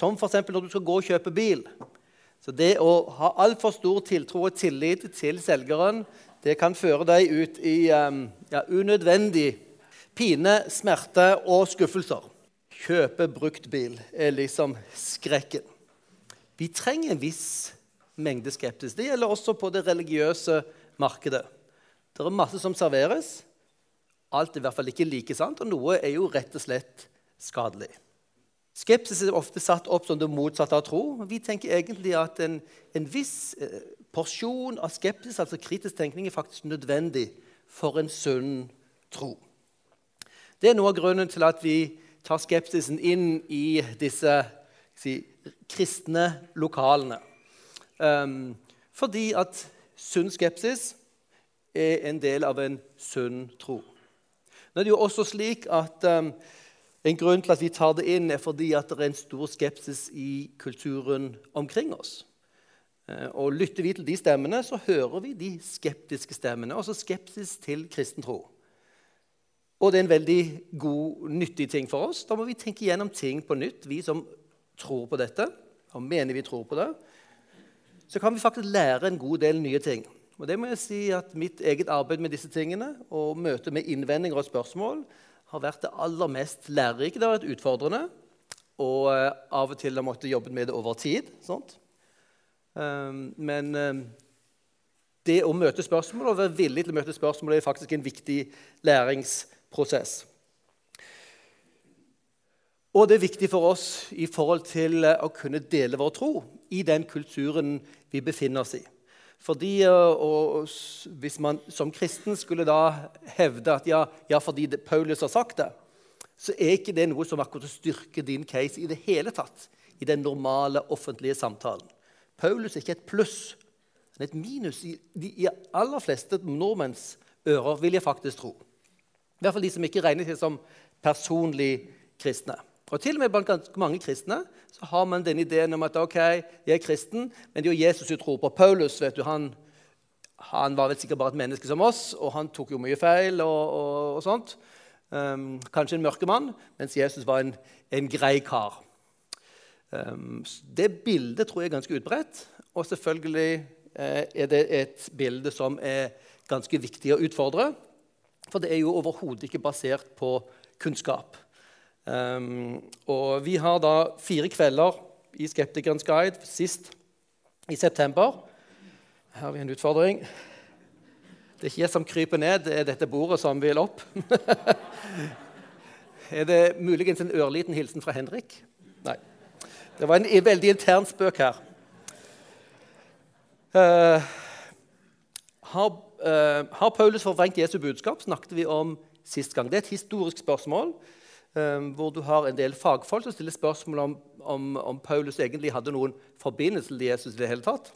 Som f.eks. når du skal gå og kjøpe bil. Så det å ha altfor stor tiltro og tillit til selgeren det kan føre deg ut i ja, unødvendig pine, smerte og skuffelser. Kjøpe brukt bil er liksom skrekken. Vi trenger en viss mengde skeptisk. Det gjelder også på det religiøse markedet. Det er masse som serveres. Alt er i hvert fall ikke like sant, og noe er jo rett og slett skadelig. Skepsis er ofte satt opp som det motsatte av tro. Vi tenker egentlig at en, en viss eh, porsjon av skepsis, altså kritisk tenkning, er faktisk nødvendig for en sunn tro. Det er noe av grunnen til at vi tar skepsisen inn i disse si, kristne lokalene. Um, fordi at sunn skepsis er en del av en sunn tro. Nå er det jo også slik at um, En grunn til at vi tar det inn, er fordi at det er en stor skepsis i kulturen omkring oss. Uh, og Lytter vi til de stemmene, så hører vi de skeptiske stemmene. Også skepsis til kristen tro. Og det er en veldig god, nyttig ting for oss. Da må vi tenke gjennom ting på nytt, vi som tror på dette, og mener vi tror på det så kan vi faktisk lære en god del nye ting. Og det må jeg si at Mitt eget arbeid med disse tingene og møte med innvendinger og spørsmål har vært det aller mest lærerike. Det har vært utfordrende. Og uh, av og til har måttet jobbe med det over tid. Sånt. men um, det å møte spørsmål og være villig til å møte spørsmål er faktisk en viktig læringsprosess. Og det er viktig for oss i forhold til eh, å kunne dele vår tro i den kulturen vi befinner oss i. Fordi, eh, og, Hvis man som kristen skulle da hevde at ja, ja, fordi Paulus har sagt det, så er ikke det noe som akkurat styrker din case i det hele tatt i den normale offentlige samtalen. Paulus er ikke et pluss, men et minus i de aller fleste nordmenns ører, vil jeg faktisk tro. I hvert fall de som ikke regner seg som personlig kristne. Og til og med blant ganske mange kristne så har man den ideen om at ok, jeg er kristen, men det er jo Jesus du tror på. Paulus vet du, han, han, var vel sikkert bare et menneske som oss, og han tok jo mye feil. og, og, og sånt. Um, kanskje en mørkemann, mens Jesus var en, en grei kar. Um, det bildet tror jeg er ganske utbredt, og selvfølgelig eh, er det et bilde som er ganske viktig å utfordre. For det er jo overhodet ikke basert på kunnskap. Um, og vi har da fire kvelder i Skeptikerens guide sist i september. Her har vi en utfordring. Det er ikke jeg som kryper ned, det er dette bordet som vil opp. er det muligens en ørliten hilsen fra Henrik? Nei. Det var en veldig intern spøk her. Uh, har, uh, har Paulus forvrengt Jesu budskap? snakket vi om sist gang. Det er et historisk spørsmål. Ehm, hvor du har en del fagfolk som stiller spørsmål om, om, om Paulus egentlig hadde noen forbindelse til Jesus. i Det hele tatt.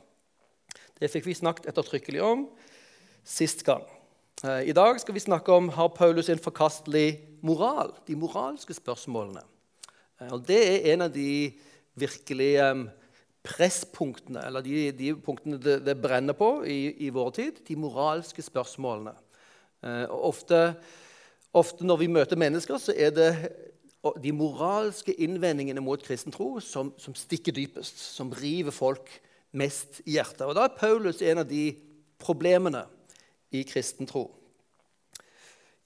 Det fikk vi snakket ettertrykkelig om sist gang. Eh, I dag skal vi snakke om har Paulus en forkastelig moral. De moralske spørsmålene. Eh, og Det er en av de virkelige ehm, presspunktene, eller de, de punktene det, det, brenner på i, i vår tid. De moralske spørsmålene. Eh, og ofte Ofte når vi møter mennesker, så er det de moralske innvendingene mot kristen tro som, som stikker dypest, som river folk mest i hjertet. Og Da er Paulus en av de problemene i kristen tro.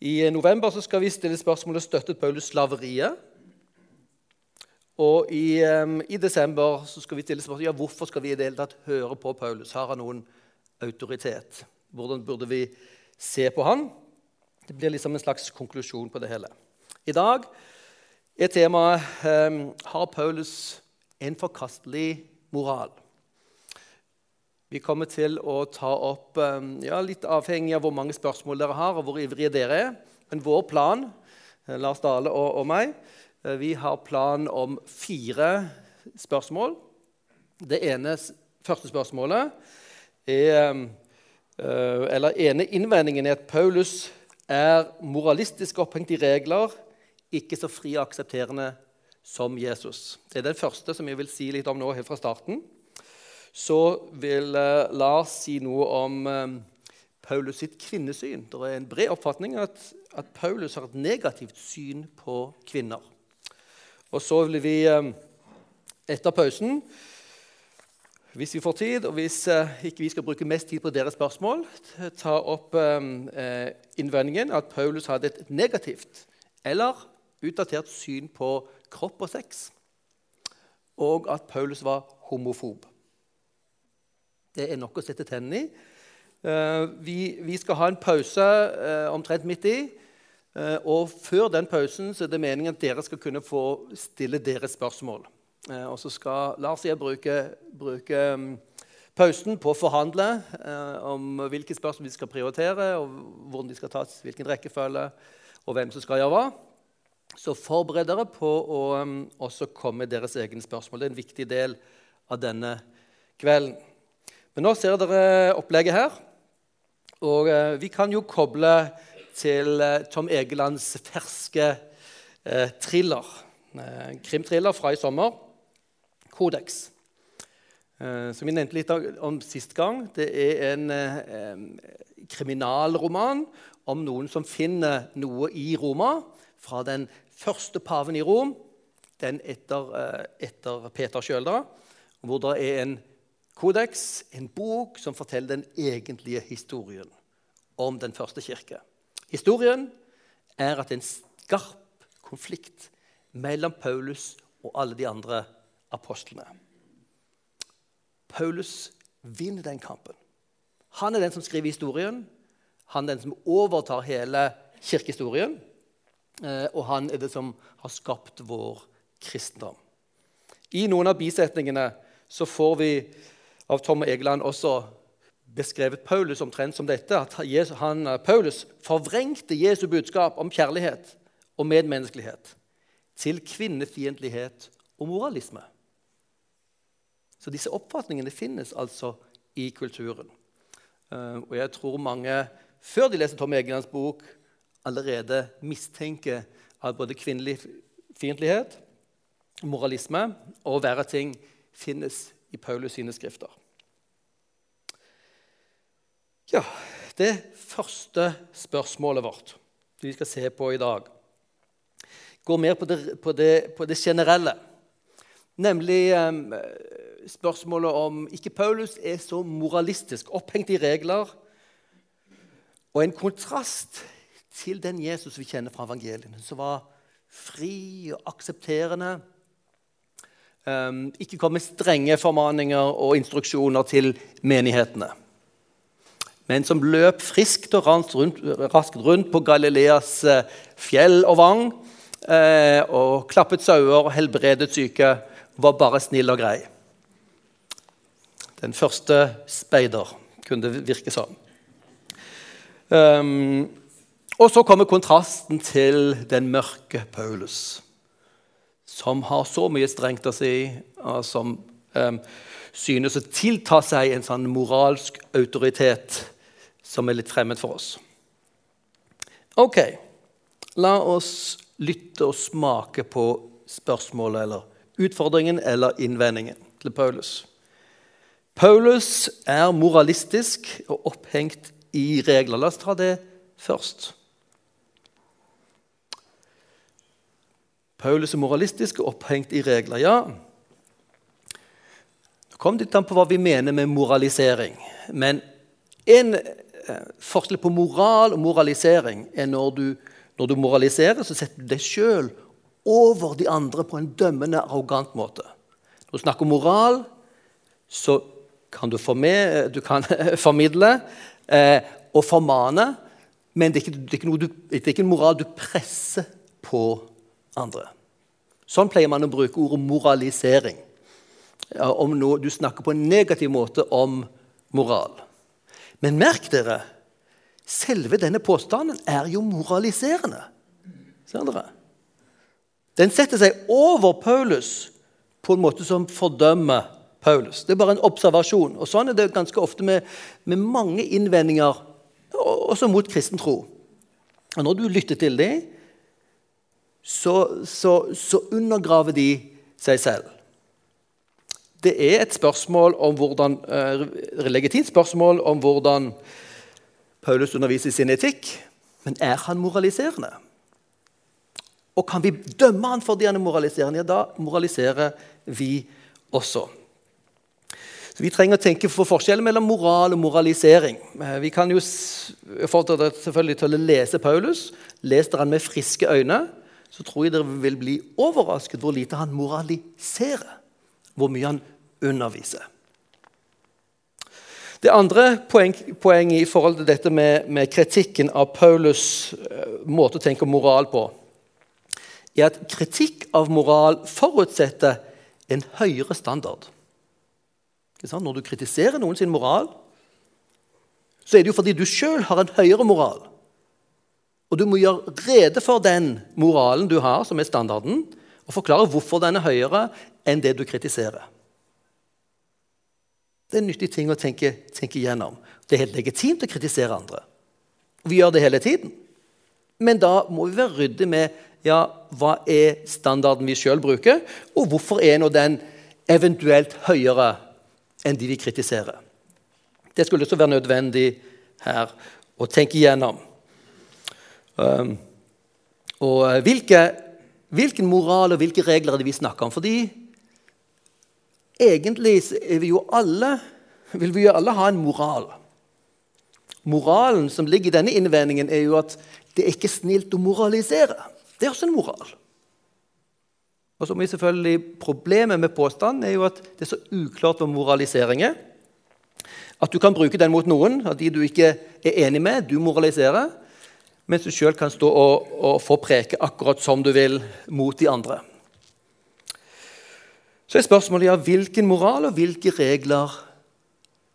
I november skal vi stille spørsmålet støttet Paulus slaveriet. Og i, um, i, desember skal vi stille spørsmålet ja, hvorfor skal vi i det hele tatt høre på Paulus. Har han noen autoritet? Hvordan burde vi se på han? Det blir liksom en slags konklusjon på det hele. I dag er temaet um, har Paulus en forkastelig moral. Vi kommer til å ta opp, um, ja, litt avhengig av hvor mange spørsmål dere har, og hvor ivrige dere er. Men vår plan, eh, Lars Dale og, og meg, uh, vi har plan om fire spørsmål. Det ene første spørsmålet er um, uh, Eller ene innvendingen er at Paulus er moralistisk opphengt i regler, ikke så fri og aksepterende som Jesus. Det er den første som jeg vil si litt om nå helt fra starten. Så vil uh, Lars si noe om uh, Paulus sitt kvinnesyn. Det er en bred oppfatning at, at, Paulus har et negativt syn på kvinner. Og så vil vi uh, etter pausen, hvis vi får tid, og hvis eh, ikke vi skal bruke mest tid på deres spørsmål, ta opp eh, innvendingen at Paulus hadde et negativt eller utdatert syn på kropp og sex, og at Paulus var homofob. Det er nok å sette tennene i. Eh, vi, skal ha en pause omtrent midt i. Og før den pausen så er det meningen at dere skal kunne få stille deres spørsmål. Eh, og så skal Lars og jeg bruke, bruke mm, pausen på å forhandle eh, om hvilke spørsmål vi skal prioritere, og hvordan de skal tas, hvilken rekkefølge, og hvem som skal gjøre hva. Så forbered dere på å um, også komme med deres egne spørsmål. Det er en viktig del av denne kvelden. Men nå ser dere opplegget her. Og uh, vi kan jo koble til Tom Egelands ferske thriller. krimthriller fra i sommer. Kodeks. som vi nevnte litt om sist gang. Det er en kriminalroman om noen som finner noe i Roma fra den første paven i Rom, den etter, eh, etter Peter sjøl, hvor det er en kodeks, en bok, som forteller den egentlige historien om den første kirke. Historien er at det er en skarp konflikt mellom Paulus og alle de andre apostlene. Paulus vinner den kampen. Han er den som skriver historien. Han er den som overtar hele kirkehistorien. Eh, og han er det som har skapt vår kristendom. I noen av bisetningene så får vi av Tom Egeland også beskrevet Paulus omtrent som dette. At han, eh, Paulus forvrengte Jesu budskap om kjærlighet og medmenneskelighet til kvinnefiendtlighet og moralisme. Så disse oppfatningene finnes altså i kulturen. Eh, og jeg tror mange, før de leser Tom Egelands bok, allerede mistenker at både kvinnelig fiendtlighet, moralisme og verre ting finnes i Paulus sine skrifter. Ja, Det første spørsmålet vårt vi skal se på i dag, går mer på det, på det, på det generelle. Nemlig um, spørsmålet om ikke Paulus er så moralistisk, opphengt i regler, og en kontrast til den Jesus vi kjenner fra evangeliene, som var fri og aksepterende. Um, ikke kom med strenge formaninger og instruksjoner til menighetene. Men som løp friskt og rundt, raskt rundt på Galileas uh, fjell og vang. Uh, og klappet sauer og helbredet syke. Var bare snill og grei. Den første speider, kunne det virke som. Um, og så kommer kontrasten til den mørke Paulus, som har så mye strengt å si, og som um, synes å tilta seg en sånn moralsk autoritet som er litt fremmed for oss. Ok, la oss lytte og smake på spørsmålet eller utfordringen eller innvendingen til Paulus. Paulus er moralistisk og opphengt i regler. La oss ta det først. Paulus er moralistisk og opphengt i regler. Ja, det kom litt an på hva vi mener med moralisering. Men en eh, forskjell på moral og moralisering er når du, når du moraliserer, så setter du deg sjøl over de andre på en dømmende, arrogant måte. Når du snakker moral, så kan du, med, du kan formidle eh, og formane, men det er, ikke, det, er du, det er ikke en moral du presser på andre. Sånn pleier man å bruke ordet moralisering. Om noe, du snakker på en negativ måte om moral. Men merk dere, selve denne påstanden er jo moraliserende. Ser dere? Den setter seg over Paulus på en måte som fordømmer Paulus. Det er bare en observasjon. Og Sånn er det ganske ofte med, med mange innvendinger, også mot kristen tro. Og Når du lytter til dem, så, så, så undergraver de seg selv. Det er et spørsmål om hvordan, uh, legitimt spørsmål om hvordan Paulus underviser i sin etikk, men er han moraliserende? Og kan vi dømme han fordi han er moraliserende? Ja, da moraliserer vi også. Så Vi trenger å tenke på forskjellen mellom moral og moralisering. Eh, vi kan jo fordre dere selvfølgelig til å lese Paulus. Les han med friske øyne, så tror jeg dere vil bli overrasket hvor lite han moraliserer. Hvor mye han underviser. Det andre poenget poeng i forhold til dette med, med kritikken av Paulus' uh, måte å tenke moral på, er at kritikk av moral forutsetter en høyere standard. Når du kritiserer noen sin moral, så er det jo fordi du sjøl har en høyere moral. Og du må gjøre rede for den moralen du har, som er standarden, og forklare hvorfor den er høyere enn det du kritiserer. Det er en nyttig ting å tenke, tenke igjennom. Det er helt legitimt å kritisere andre. Vi gjør det hele tiden. Men da må vi være ryddige med ja, hva er standarden vi sjøl bruker, og hvorfor er nå den eventuelt høyere enn de vi kritiserer. Det skulle også være nødvendig her å tenke igjennom. Um, og hvilke, hvilken moral og hvilke regler er det vi snakker om? Fordi Egentlig vi alle, vil vi jo alle ha en moral. Moralen som ligger i denne innvendingen, er jo at det er ikke snilt å moralisere. Det er også en moral. Og så er selvfølgelig Problemet med påstanden er jo at det er så uklart om moralisering er. At du kan bruke den mot noen at de du ikke er enig med. Du moraliserer. Mens du sjøl kan stå og, og få preke akkurat som du vil mot de andre. Så er spørsmålet ja, hvilken moral og hvilke regler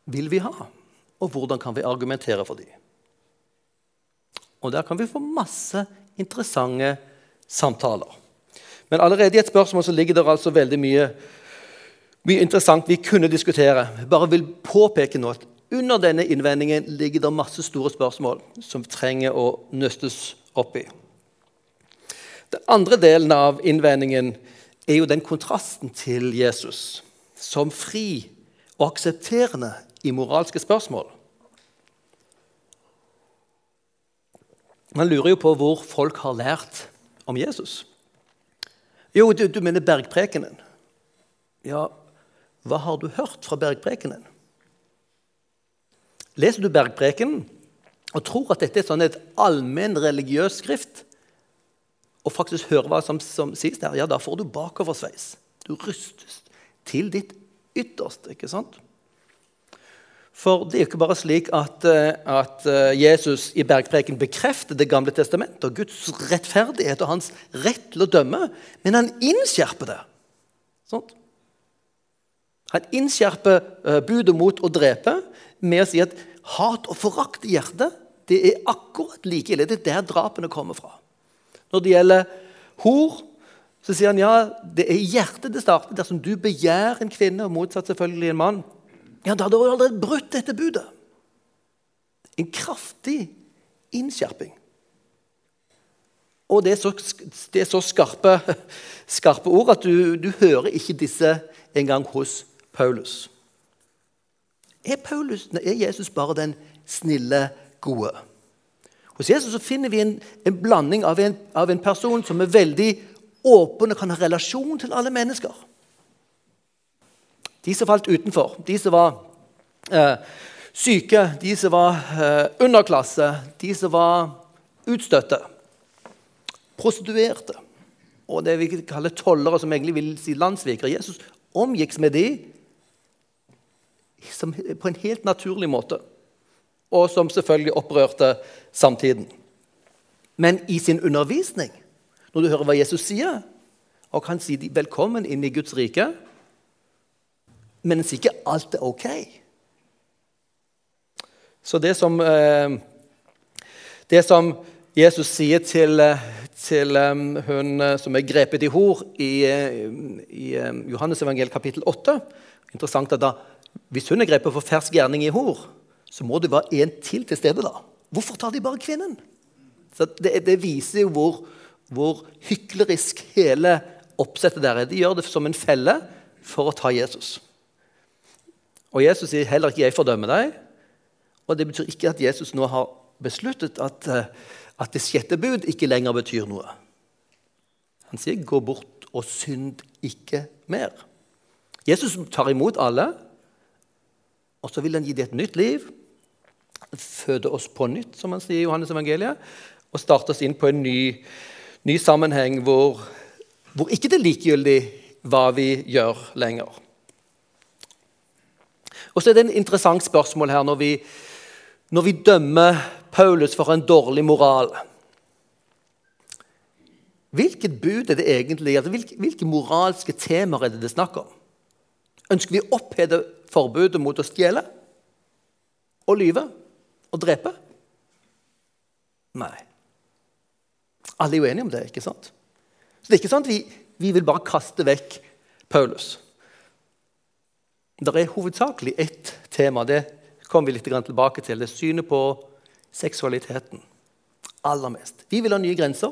vil vi ha? Og hvordan kan vi argumentere for dem? Og Der kan vi få masse interessante samtaler. Men allerede i et spørsmål så ligger det altså veldig mye, mye interessant vi kunne diskutere. Jeg bare vil påpeke nå at under denne innvendingen ligger det masse store spørsmål som trenger å nøstes opp i. Den andre delen av innvendingen er jo den kontrasten til Jesus som fri og aksepterende i moralske spørsmål. Man lurer jo på hvor folk har lært om Jesus. Jo, du, du mener bergprekenen. Ja, hva har du hørt fra bergprekenen? Leser du bergprekenen og tror at dette er sånn et allmenn religiøs skrift, og faktisk hører hva som, som sies der, ja, da får du bakoversveis. Du rystes til ditt ytterste. ikke sant? For det er jo ikke bare slik at, eh, at eh, Jesus i bergpreken bekrefter Det gamle testamentet og Guds rettferdighet og hans rett til å dømme, men han innskjerper det. Sånt. Han innskjerper uh, budet mot å drepe med å si at hat og forakt i hjertet det er akkurat like ille. Det er der drapene kommer fra. Når det gjelder hor, så sier han ja, det er i hjertet det starter. Dersom du begjærer en kvinne, og motsatt selvfølgelig en mann, ja, da hadde hun allerede brutt dette budet. En kraftig innskjerping. Og det er så, det er så skarpe, skarpe, ord at du, du hører ikke disse engang hos Paulus. Er, Paulus, er Jesus bare den snille, gode? Hos Jesus finner vi en, en blanding av en, av en, person som er veldig åpen og kan ha relasjon til alle mennesker. De som falt utenfor, de som var eh, syke, de som var eh, underklasse, de som var utstøtte, prostituerte og det vi kaller tollere, som egentlig vil si landssvikere. Jesus omgikk med de på en helt naturlig måte og som selvfølgelig opprørte samtiden. Men i sin undervisning, når du hører hva Jesus sier, og han sier 'velkommen inn i Guds rike', men sier ikke alt er ok. Så det som, eh, det som Jesus sier til, til um, hun eh, som er grepet i hor i, i Johannes evangel kapittel 8 Interessant at da, Hvis hun er grepet for fersk gjerning i hor, så må det være en til til stede. da. Hvorfor tar de bare kvinnen? Det, det, viser jo hvor, hvor hyklerisk hele oppsettet der er. De gjør det som en felle for å ta Jesus. Og Jesus sier heller ikke 'jeg fordømmer deg'. Og Det betyr ikke at Jesus nå har besluttet at, eh, at det sjette bud ikke lenger betyr noe. Han sier 'gå bort og synd ikke mer'. Jesus tar imot alle, og så vil han gi dem et nytt liv. Føde oss på nytt, som han sier i Johannes evangeliet, og starte oss inn på en ny, ny sammenheng hvor, hvor ikke det er likegyldig hva vi gjør lenger. Og så er det en interessant spørsmål her når vi, når vi dømmer Paulus for en dårlig moral. Hvilket bud er det egentlig? Altså, hvilke, hvilke, moralske temaer er det det er snakk om? Ønsker vi å oppheve forbudet mot å stjele og lyve og drepe? Nei. Alle er jo enige om det, ikke sant? Så det er ikke sånn at vi, vi vil bare kaste vekk Paulus. Det er hovedsakelig ett tema. Det kommer vi litt tilbake til. Det er synet på seksualiteten. Aller mest. Vi vil ha nye grenser.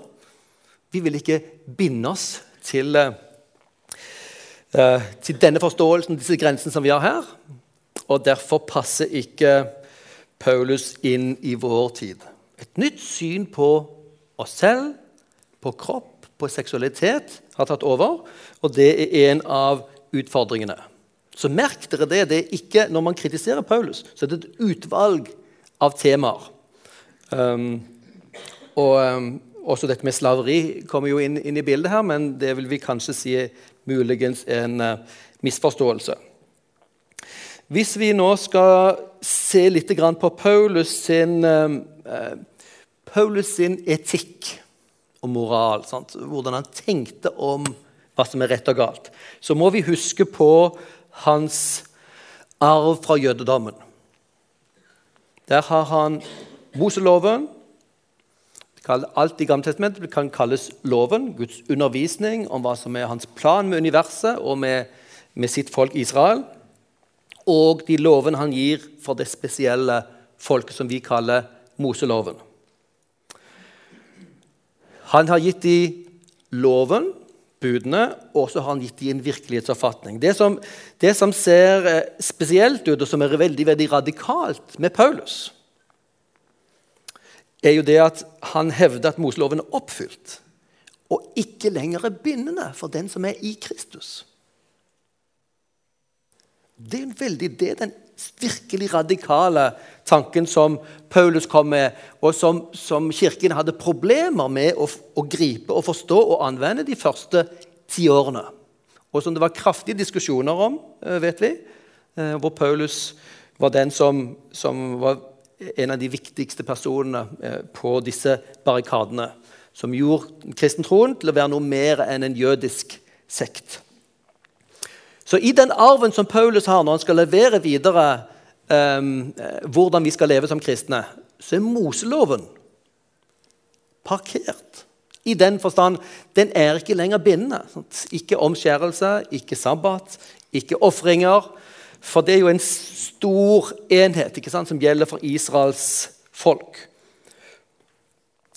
Vi vil ikke binde oss til, uh, til denne forståelsen, disse grensene som vi har her. Og derfor passer ikke Paulus inn i vår tid. Et nytt syn på oss selv, på kropp, på seksualitet har tatt over. Og det er en av utfordringene. Så merk dere det. det er ikke, Når man kritiserer Paulus, så er det et utvalg av temaer. Um, og um, også dette med slaveri kommer jo inn, inn, i bildet her, men det vil vi kanskje si er muligens en uh, misforståelse. Hvis vi nå skal se litt på Paulus sin, uh, Paulus sin etikk og moral, sant? hvordan han tenkte om hva som er rett og galt, så må vi huske på hans arv fra jødedommen. Der har han Moseloven, Alt i Gammeltestamentet kan kalles loven, Guds undervisning om hva som er hans plan med universet og med, med sitt folk Israel. Og de lovene han gir for det spesielle folket som vi kaller Moseloven. Han har gitt de loven, budene, og så har han gitt de en virkelighetsoppfatning. Det som, det som ser eh, spesielt ut, og som er veldig, veldig radikalt med Paulus, er jo det at han hevder at Moseloven er oppfylt og ikke lenger er bindende for den som er i Kristus. Det er veldig det den virkelig radikale tanken som Paulus kom med, og som, som Kirken hadde problemer med å, å, gripe og forstå og anvende de første ti årene. Og som det var kraftige diskusjoner om, eh, vet vi, eh, hvor Paulus var den som, som var en av de viktigste personene eh, på disse barrikadene. Som gjorde kristentroen til å være noe mer enn en jødisk sekt. Så i den arven som Paulus har når han skal levere videre um, hvordan vi skal leve som kristne, så er Moseloven parkert. I den forstand den er ikke lenger bindende. Ikke omskjærelse, ikke sabbat, ikke ofringer. For det er jo en stor enhet sant, som gjelder for Israels folk.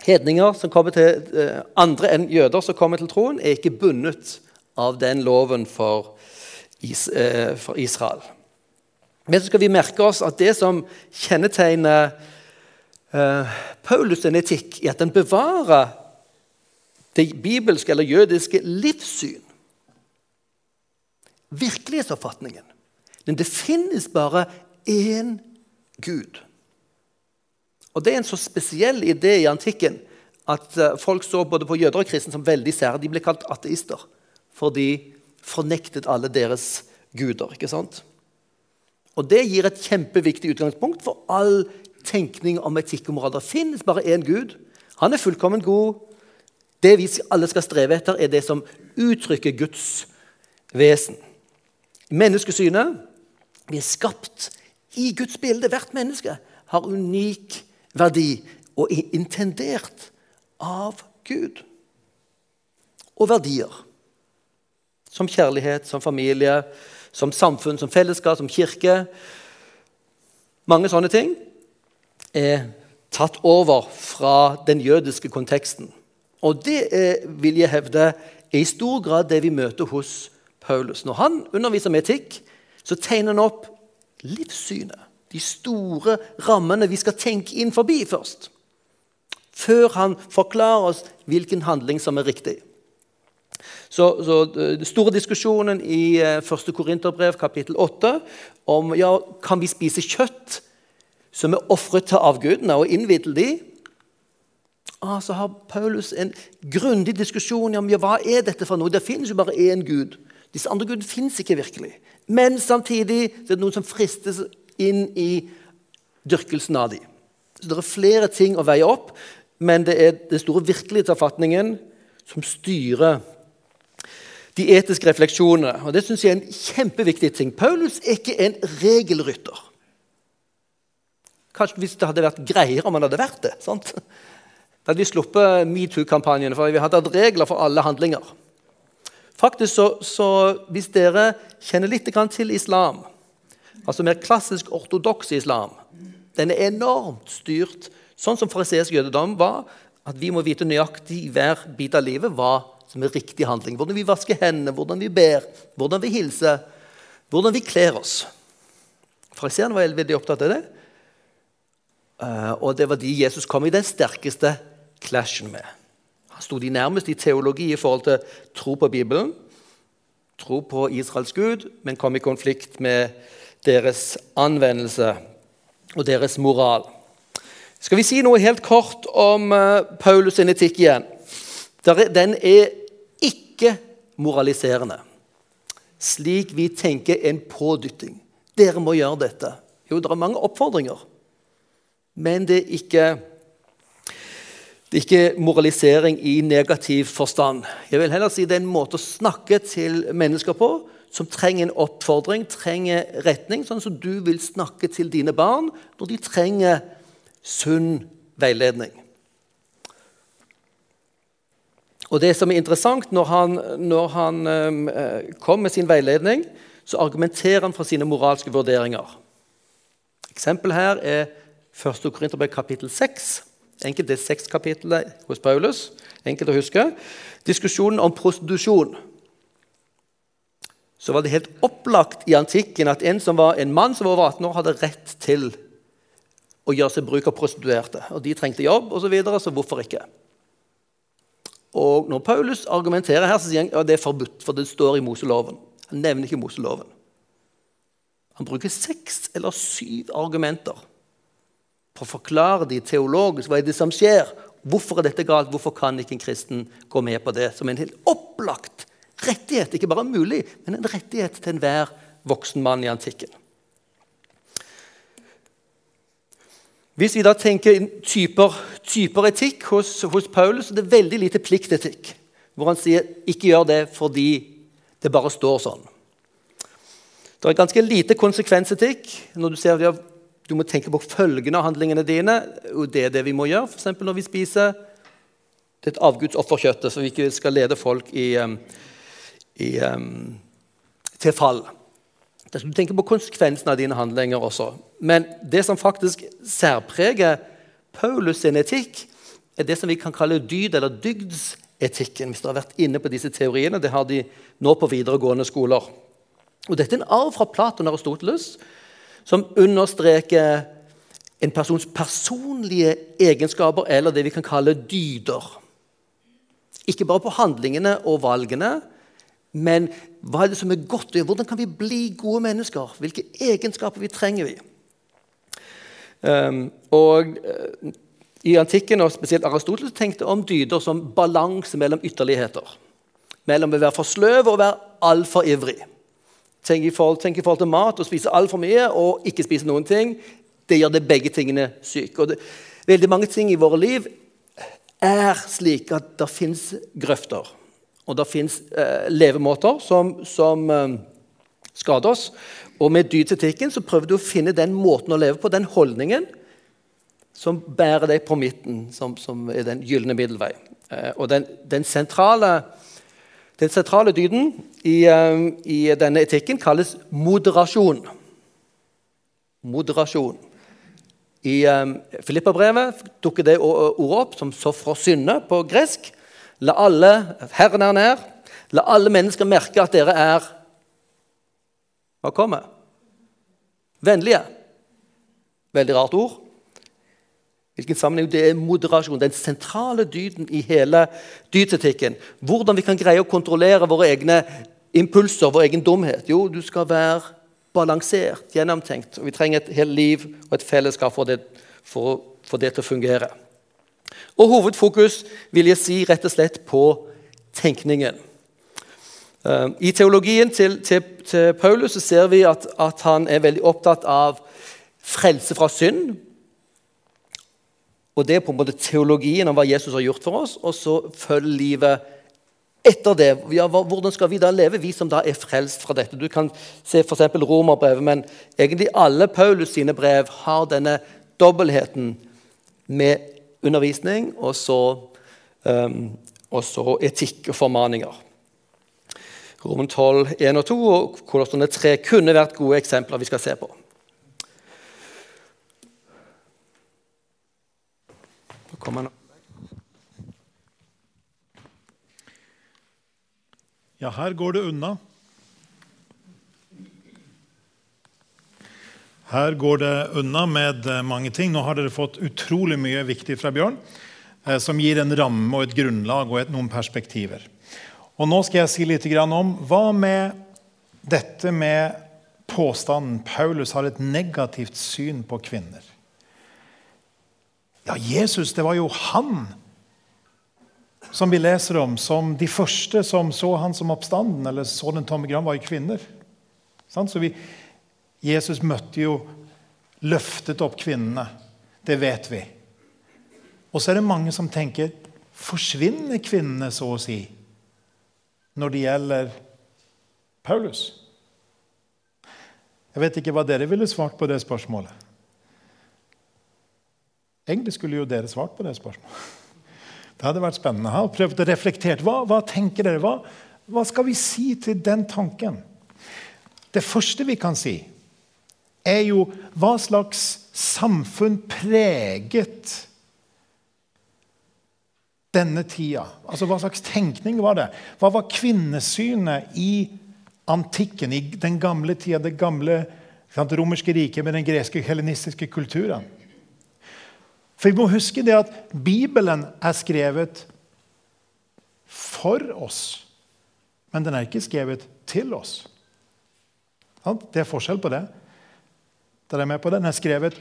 Hedninger som kommer til, eh, Andre enn jøder som kommer til troen, er ikke bundet av den loven for, is, eh, for Israel. Men så skal vi merke oss at det som kjennetegner eh, Paulus' etikk, er at den bevarer det bibelske eller jødiske livssyn. Virkelighetsoppfatningen. Men det finnes bare én Gud. Og Det er en så spesiell idé i antikken at eh, folk så både på jøder og kristne som veldig sære. De ble kalt ateister, for de fornektet alle deres guder. ikke sant? Og Det gir et kjempeviktig utgangspunkt for all tenkning om etikk og moral. Det finnes bare én Gud. Han er fullkommen god. Det vi alle skal streve etter, er det som uttrykker Guds vesen. Menneskesynet vi er skapt i Guds bilde. Hvert menneske har unik verdi og er intendert av Gud. Og verdier. Som kjærlighet, som familie, som samfunn, som fellesskap, som kirke. Mange sånne ting er tatt over fra den jødiske konteksten. Og det er, vil jeg hevde, er i stor grad det vi møter hos Paulus. Når han underviser med etikk, så tegner han opp livssynet. De store rammene vi skal tenke inn forbi først. Før han forklarer oss hvilken handling som er riktig. Så, så Den store diskusjonen i 1. Korinterbrev kapittel 8 om ja, kan vi spise kjøtt som er ofret til avgudene, og innvidd de, ah, så har Paulus en grundig diskusjon om ja, hva er dette for noe. Det finnes jo bare én gud. Disse andre gudene fins ikke virkelig. Men samtidig er det noen som fristes inn i dyrkelsen av dem. Så Det er flere ting å veie opp, men det er den store virkelighetsoppfatningen som styrer de etiske refleksjonene. Og Det synes jeg er en kjempeviktig ting. Paulus er ikke en regelrytter. Kanskje hvis det hadde vært greiere om han hadde vært det. sant? Da hadde vi sluppet metoo-kampanjene, for vi hadde hatt regler for alle handlinger. Faktisk så, så Hvis dere kjenner litt til islam, altså mer klassisk ortodoks islam Den er enormt styrt, sånn som fariseisk jødedom var, at vi må vite nøyaktig i hver bit av livet hva som er riktig handling. Hvordan vi vasker hendene, hvordan vi ber, hvordan vi hilser, hvordan vi kler oss. Fariseerne var veldig opptatt av det. Eh, og det var de Jesus kom i den sterkeste clashen med. Han sto de nærmest i teologi i forhold til tro på Bibelen, tro på Israels Gud, men kom i konflikt med deres anvendelse og deres moral. Skal vi si noe helt kort om uh, Paulus' sin etikk igjen? Den er ikke moraliserende, slik vi tenker en pådytting. Dere må gjøre dette. Jo, det er mange oppfordringer men det er ikke det er ikke moralisering i negativ forstand. Jeg vil heller si Det er en måte å snakke til mennesker på som trenger en oppfordring, trenger retning, sånn som du vil snakke til dine barn når de trenger sunn veiledning. Og Det som er interessant, når han, når han eh, kom med sin veiledning, så argumenterer han for sine moralske vurderinger. Eksempel her er 1. Korinterbrev kapittel 6. Enkelt det seks kapitlet hos Paulus. Enkelt å huske. Diskusjonen om prostitusjon. Så var det helt opplagt i antikken at en, som var, en mann som var over 18 år, hadde rett til å gjøre seg bruk av prostituerte. Og De trengte jobb, og så, videre, så hvorfor ikke? Og Når Paulus argumenterer her, så sier han at ja, det er forbudt, for det står i Moseloven. Han nevner ikke Moseloven. Han bruker seks eller syv argumenter for å forklare de teologisk hva er det som skjer. Hvorfor er dette galt? Hvorfor kan ikke en kristen gå med på det som en helt opplagt rettighet? Ikke bare mulig, men en rettighet til enhver voksen mann i antikken. Hvis vi da tenker typer, typer etikk hos, hos Paulus, så er det veldig lite pliktetikk. Hvor han sier 'ikke gjør det fordi det bare står sånn'. Det er ganske lite konsekvensetikk. Når du ser at du må tenke på følgene av handlingene dine. og Det er det vi må gjøre f.eks. når vi spiser det avgudsofferkjøttet, så vi ikke skal lede folk i, i, til fall. Du tenker på konsekvensene av dine handlinger også. Men det som faktisk særpreger Paulus sin etikk, er det som vi kan kalle dyd- eller dygdsetikken. Hvis dere har vært inne på disse teoriene. Det har de nå på videregående skoler. Og Dette er en arv fra Platon og Aristoteles som understreker en persons personlige egenskaper, eller det vi kan kalle dyder. Ikke bare på handlingene og valgene, men hva er det som er godt? Hvordan kan vi bli gode mennesker? Hvilke egenskaper vi trenger vi? Um, og uh, I antikken og spesielt Aristoteles tenkte om dyder som balanse mellom ytterligheter. Mellom å være for sløv og å være altfor ivrig. Tenk i, forhold, tenk i forhold til mat. Å spise altfor mye og ikke spise noen ting. Det gjør det begge tingene syke. Og det, veldig mange ting i våre liv er slik at det fins grøfter. Og det fins eh, levemåter som, som eh, skader oss. Og med dydsetikken så prøver du å finne den måten å leve på, den holdningen, som bærer deg på midten, som, som er den gylne middelvei. Eh, og den, den sentrale den sentrale dyden i, eh, i denne etikken kalles moderasjon. Moderasjon. I um, Filippabrevet dukker det ordet opp som synne på gresk. La alle Herren er nær. La alle mennesker merke at dere er Hva kommer? Vennlige. Veldig rart ord. Hvilken sammenheng? Det er moderasjon. Den sentrale dyden i hele dydsetikken. Hvordan vi kan greie å kontrollere våre egne impulser, vår egen dumhet. Jo, du skal være balansert, gjennomtenkt. Og vi trenger et helt liv og et fellesskap for, det, for få det til å fungere. Og hovedfokus vil jeg si rett og slett på tenkningen. Eh, I teologien til, til, til Paulus ser vi at, at, han er veldig opptatt av frelse fra synd. Og Det er på en måte teologien om hva Jesus har gjort for oss, og så følger livet etter det. Ja, hvordan skal vi da leve, vi som da er frelst fra dette? Du kan se f.eks. romerbrevet, men egentlig alle Paulus sine brev har denne dobbeltheten med undervisning og så, um, og så etikk og formaninger. Roman 12, 1 og 2 og Kolossene 3 kunne vært gode eksempler vi skal se på. Ja, her går det unna. Her går det unna med eh, mange ting. Nå har dere fått utrolig mye viktig fra Bjørn, eh, som gir en ramme og et grunnlag og noen perspektiver. Og Nå skal jeg si litt om hva med dette med påstanden Paulus har et negativt syn på kvinner. Ja, Jesus, det var jo han som vi leser om som de første som så han som oppstanden, eller så den tomme gran, var jo kvinner. Så vi, Jesus møtte jo løftet opp kvinnene. Det vet vi. Og så er det mange som tenker Forsvinner kvinnene, så å si, når det gjelder Paulus? Jeg vet ikke hva dere ville svart på det spørsmålet. Egentlig skulle jo dere svart på det spørsmålet. Det hadde vært spennende. Jeg har prøvd å reflektere. Hva, hva tenker dere? Hva, hva skal vi si til den tanken? Det første vi kan si, er jo hva slags samfunn preget denne tida? Altså, Hva slags tenkning var det? Hva var kvinnesynet i antikken, i den gamle tida, det gamle sant, romerske riket med den greske helenistiske kulturen? For vi må huske det at Bibelen er skrevet for oss, men den er ikke skrevet til oss. Det er forskjell på det. Dere er med på det? Den er skrevet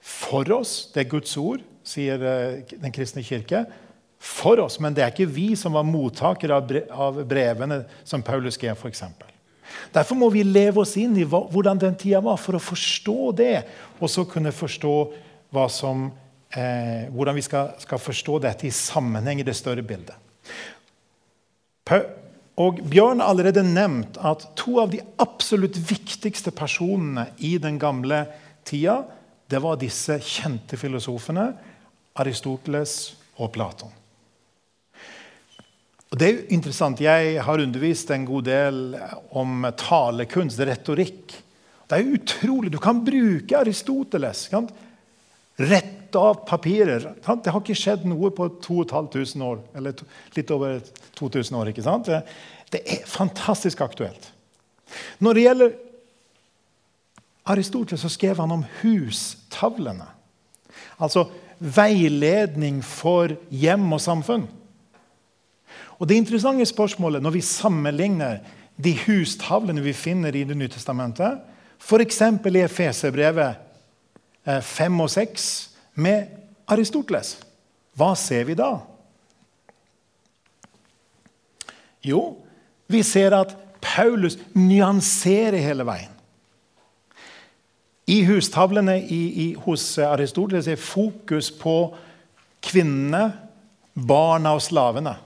for oss. Det er Guds ord, sier eh, Den kristne kirke for oss, men det er ikke vi som var mottakere av brevene som Paulus skrev. For eksempel. Derfor må vi leve oss inn i hvordan den tida var, for å forstå det. Og så kunne forstå som, eh, hvordan vi skal, skal, forstå dette i sammenheng i det større bildet. Og Bjørn har allerede nevnt at to av de absolutt viktigste personene i den gamle tida, det var disse kjente filosofene Aristoteles og Platon. Og det er jo interessant. Jeg har undervist en god del om talekunst, retorikk. Det er utrolig. Du kan bruke Aristoteles. Kan? Rett av papirer. Kan? Det har ikke skjedd noe på 2500 år. Eller litt over 2000 år. ikke sant? Det er fantastisk aktuelt. Når det gjelder Aristoteles, så skrev han om hustavlene. Altså veiledning for hjem og samfunn. Og Det interessante spørsmålet når vi sammenligner de hustavlene vi finner i Det nye testamentet, f.eks. i Efeserbrevet 5 eh, og 6 med Aristoteles, hva ser vi da? Jo, vi ser at Paulus nyanserer hele veien. I hustavlene i, i, hos Aristoteles er fokus på kvinnene, barna og slavene.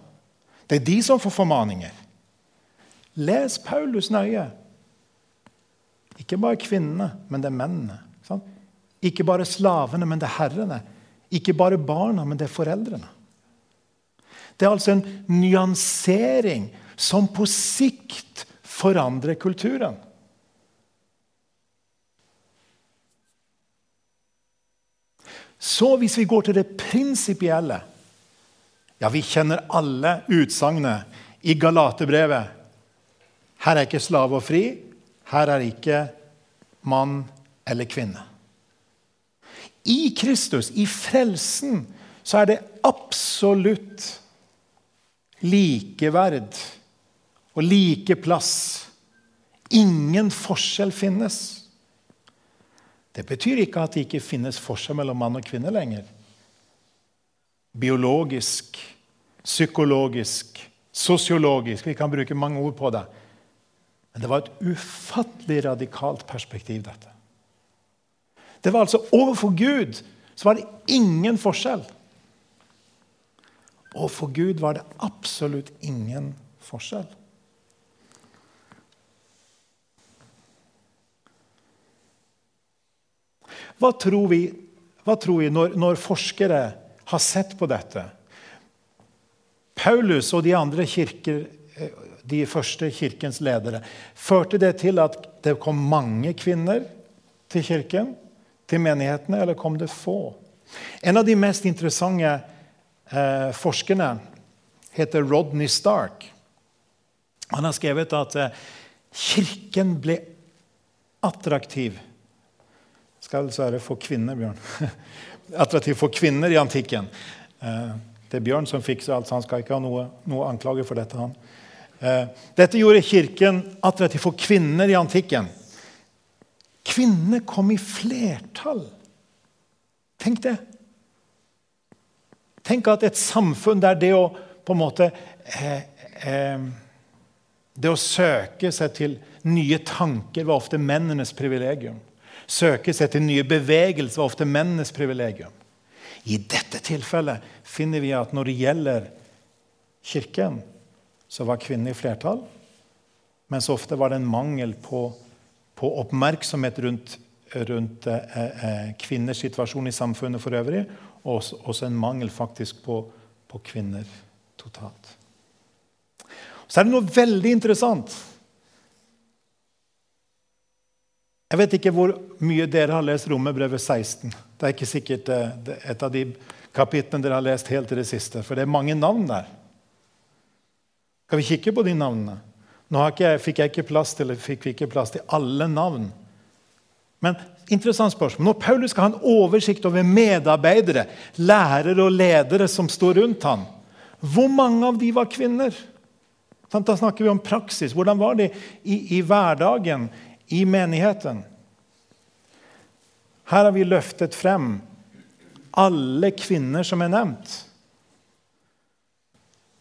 Det er de som får formaninger. Les Paulus nøye. Ikke bare kvinnene, men det er mennene. Sant? Ikke bare slavene, men det er herrene. Ikke bare barna, men det er foreldrene. Det er altså en nyansering som på sikt forandrer kulturen. Så hvis vi går til det prinsipielle ja, vi kjenner alle utsagnet i Galaterbrevet. Her er ikke slave og fri. Her er ikke mann eller kvinne. I Kristus, i frelsen, så er det absolutt likeverd og like plass. Ingen forskjell finnes. Det betyr ikke at det ikke finnes forskjell mellom mann og kvinne lenger. Biologisk, psykologisk, sosiologisk. Vi kan bruke mange ord på det. Men det var et ufattelig radikalt perspektiv, dette. Det var altså Overfor Gud så var det ingen forskjell. Overfor Gud var det absolutt ingen forskjell. Hva tror vi, hva tror vi når, når, forskere har sett på dette? Paulus og de andre kirker, de første kirkens ledere, førte det til at det kom mange kvinner til kirken, til menighetene, eller kom det få? En av de mest interessante eh, forskerne heter Rodney Stark. Han har skrevet at eh, kirken ble attraktiv skal dessverre for kvinner, Bjørn. Attraktiv for kvinner i antikken. Eh, det er Bjørn som fikser alt, så han skal ikke ha noe, noe anklage for dette. han. Eh, dette gjorde Kirken attraktiv for kvinner i antikken. Kvinner kom i flertall. Tenk det. Tenk at et samfunn der det å på en måte eh, eh, Det å søke seg til nye tanker var ofte mennenes privilegium søke etter nye bevegelser ofte mennenes privilegium. I dette tilfellet finner vi at når det gjelder Kirken, så var kvinnene i flertall. Mens ofte var det en mangel på, på oppmerksomhet rundt, rundt eh, eh, kvinners situasjon i samfunnet for øvrig. Og også, også en mangel faktisk på, på kvinner totalt. Så er det noe veldig interessant Jeg vet ikke hvor mye dere har lest Romerbrevet 16. Det er ikke sikkert eh, et av de kapitlene dere har lest helt til det siste. For det er mange navn der. Skal vi kikke på de navnene? Nå jeg, fikk jeg ikke plass til, fikk vi ikke plass til alle navn. Men interessant spørsmål. Når Paulus skal ha en oversikt over medarbeidere, lærere og ledere som står rundt ham, hvor mange av de var kvinner? Da snakker vi om praksis. Hvordan var det i, i hverdagen, i menigheten. Her har vi løftet frem alle kvinner som er nevnt.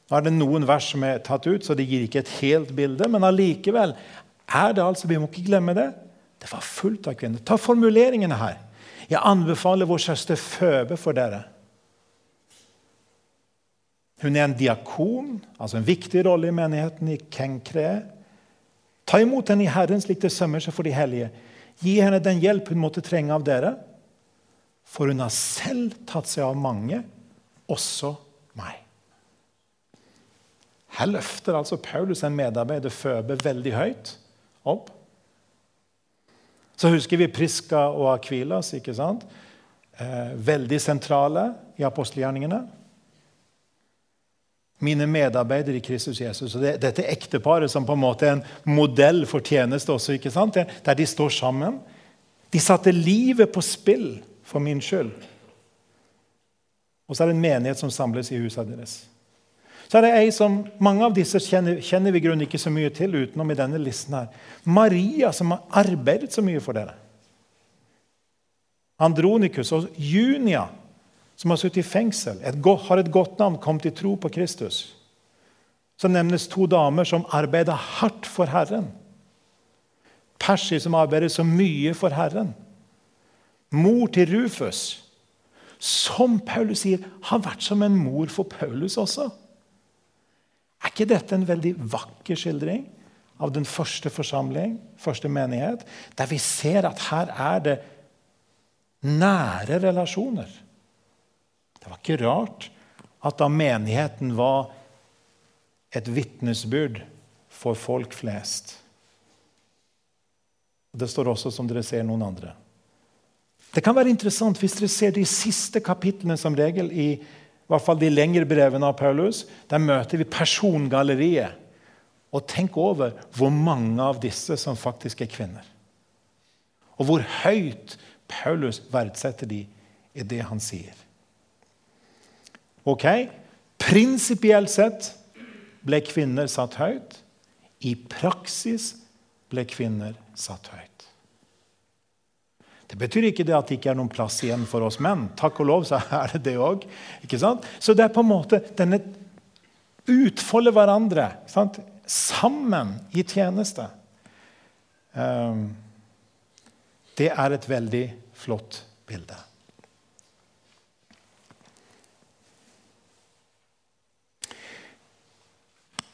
Nå er det noen vers som er tatt ut, så det gir ikke et helt bilde. Men allikevel er det altså, vi må ikke glemme det, det var fullt av kvinner. Ta formuleringene her. Jeg anbefaler vår søster Føbe for dere. Hun er en diakon, altså en viktig rolle i menigheten i Kenkre. Ta imot henne i Herren slik det sømmer seg for de hellige. Gi henne den hjelp hun måtte trenge av dere. For hun har selv tatt seg av mange, også meg. Her løfter altså Paulus en medarbeider Føbe veldig høyt opp. Så husker vi Priska og Akvilas. ikke sant? Eh, veldig sentrale i apostelgjerningene mine medarbeidere i Kristus Jesus. Og det, dette ekteparet som på en måte er en modell for tjeneste også, ikke sant? der de står sammen. De satte livet på spill for min skyld. Og så er det en menighet som samles i huset deres. Så er det ei som, Mange av disse kjenner, kjenner vi grunn ikke så mye til utenom i denne listen. her. Maria, som har arbeidet så mye for dere. Andronikus og Junia, som har sittet i fengsel, et godt, har et godt navn, kom til tro på Kristus. Så nevnes to damer som arbeider hardt for Herren. Persi, som arbeider så mye for Herren. Mor til Rufus, som Paulus sier, har vært som en mor for Paulus også. Er ikke dette en veldig vakker skildring av den første forsamling, første menighet, der vi ser at her er det nære relasjoner? Det var ikke rart at da menigheten var et vitnesbyrd for folk flest. Det står også, som dere ser, noen andre. Det kan være interessant hvis dere ser de siste kapitlene som regel i, i hvert fall de lengre brevene av Paulus. Der møter vi persongalleriet. Og tenk over hvor mange av disse som faktisk er kvinner. Og hvor høyt Paulus verdsetter de i det han sier. Ok, prinsipielt sett ble kvinner satt høyt. I praksis ble kvinner satt høyt. Det betyr ikke det at det ikke er noen plass igjen for oss menn. Takk og lov så er det det òg. Så det er på en måte denne utfolde hverandre sant? sammen i tjeneste. Um, det er et veldig flott bilde.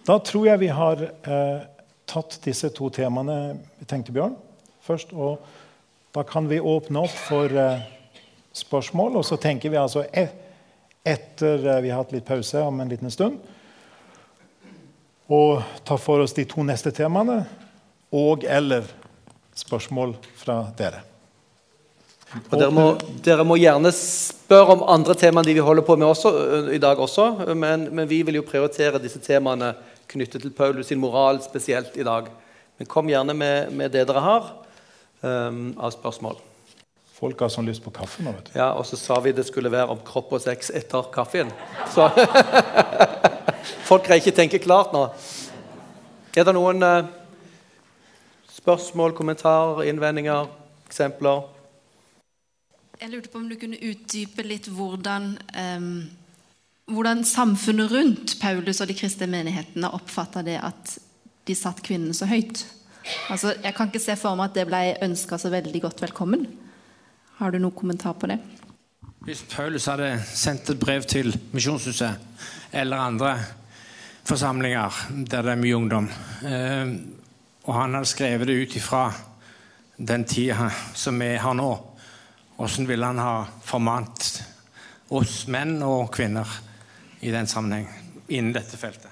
Da tror jeg vi har eh, tatt disse to temaene vi tenkte, Bjørn, først. Og da kan vi åpne opp for eh, spørsmål. Og så tenker vi altså et, etter eh, vi har hatt litt pause om en liten stund, og ta for oss de to neste temaene og eller spørsmål fra dere. Og dere må, dere må, gjerne spørre om andre temaer enn de vi holder på med også, i dag også. Men, men, vi vil jo prioritere disse temaene knyttet til Paulus sin moral spesielt i dag. Men kom gjerne med, med det dere har um, av spørsmål. Folk har sånn lyst på kaffe nå. vet du. Ja, Og så sa vi det skulle være om kropp og sex etter kaffen. Så folk greier ikke tenke klart nå. Er det noen uh, spørsmål, kommentarer, innvendinger, eksempler? Jeg lurte på om du kunne utdype litt hvordan um hvordan samfunnet rundt Paulus og de kristne menighetene oppfatta det at de satt kvinnene så høyt. Altså, jeg kan ikke se for meg at det ble ønska så veldig godt velkommen. Har du noen kommentar på det? Hvis Paulus hadde sendt et brev til Misjonshuset eller andre forsamlinger der det er mye ungdom, eh, og han hadde skrevet det ut ifra den tida som vi har nå, hvordan ville han ha formant oss menn og kvinner i den sammenheng innen dette feltet?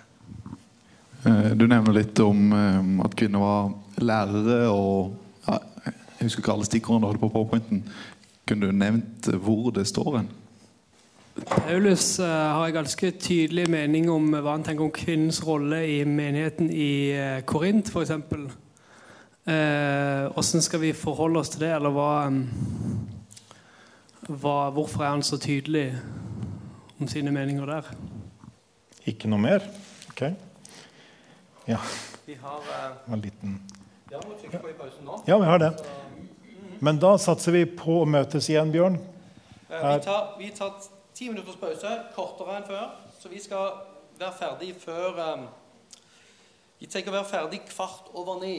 Eh, du nevner litt om eh, at kvinner var lærere og ja, Jeg husker ikke alle stikkordene du hadde på powerpointen. Kunne du nevnt hvor det står hen? Paulus uh, har en ganske tydelig mening om hva han tenker om kvinnens rolle i menigheten i uh, Korint, f.eks. Hvordan uh, skal vi forholde oss til det, eller hva, um, hva, Hvorfor er han så tydelig om sine meninger der. Ikke noe mer? Ok. Ja. Vi har uh, en liten Ja, må trykke på i pausen nå. Ja, vi har det. Men da satser vi på å møtes igjen, Bjørn. Uh, vi, tar, vi tar ti minutters pause, kortere enn før. Så vi skal være ferdig før um, Vi tenker å være ferdig kvart over ni.